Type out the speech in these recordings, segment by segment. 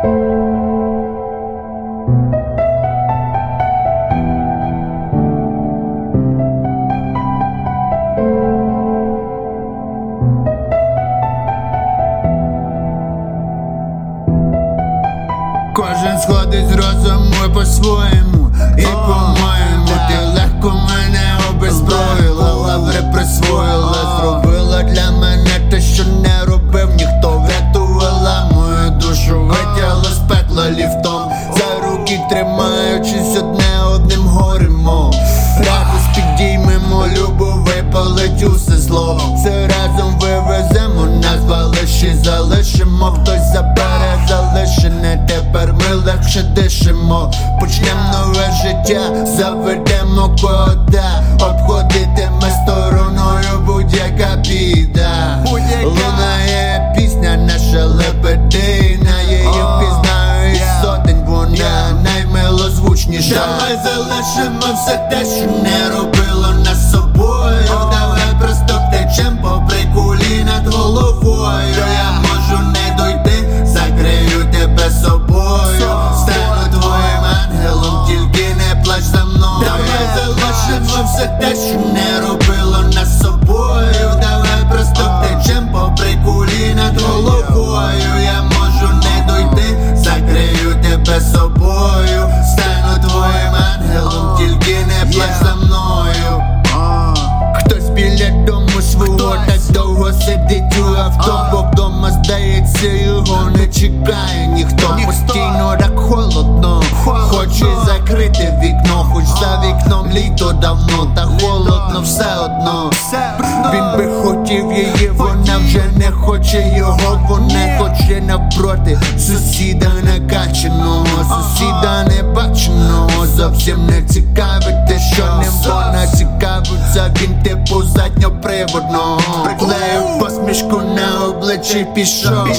Кожен сходить з розуму по-своєму І по-моєму. Ти легко мене обезброїла Лаври присвоїла руки тримаючись одне одним горемо Радість підіймемо, любов випалить усе зло. Все разом вивеземо, назвали ще залишимо. Хтось забере залишене, тепер ми легше дишимо. Почнем нове життя, заведемо кода Обходитиме залишимо все те, що не робило нас собою. Давай просто втечем по прикулі над головою. Я можу не дойти, закрию тебе собою. Стану твоїм ангелом, тільки не плач за мною. Давай. Залишимо все те, що не робило сидить у авто, бо вдома здається, його не чекає ніхто. Постійно так холодно, хоче закрити вікно, хоч за вікном літо давно, та холодно все одно. Він би хотів її, вона вже не хоче його, вона хоче навпроти. Сусіда накачаного, сусіда небаченого, зовсім не цікавить те, що ним вона типу задньоприводного Клею посмішку на обличчі пішов.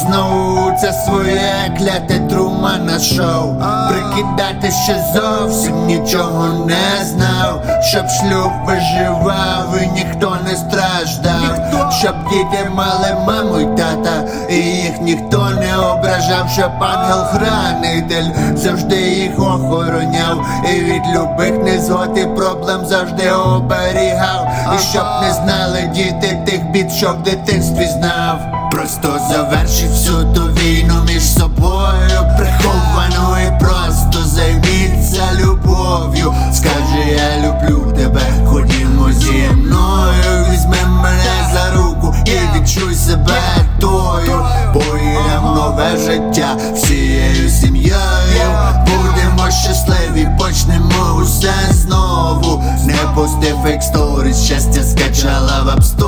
Знову це своє кляте трумана шоу. Прикидати, що зовсім нічого не знав. Щоб шлюб виживав і ніхто не страждав. Щоб діти мали маму й тата їх ніхто не ображав Щоб ангел-хранитель завжди їх охороняв. І від любих незгод і проблем завжди оберігав. І щоб не знали діти тих бід, що в дитинстві знав. Просто завершив всю ту війну між собою Приховану і просто Не пусти фейк сторіс, щастя скачала в апсторі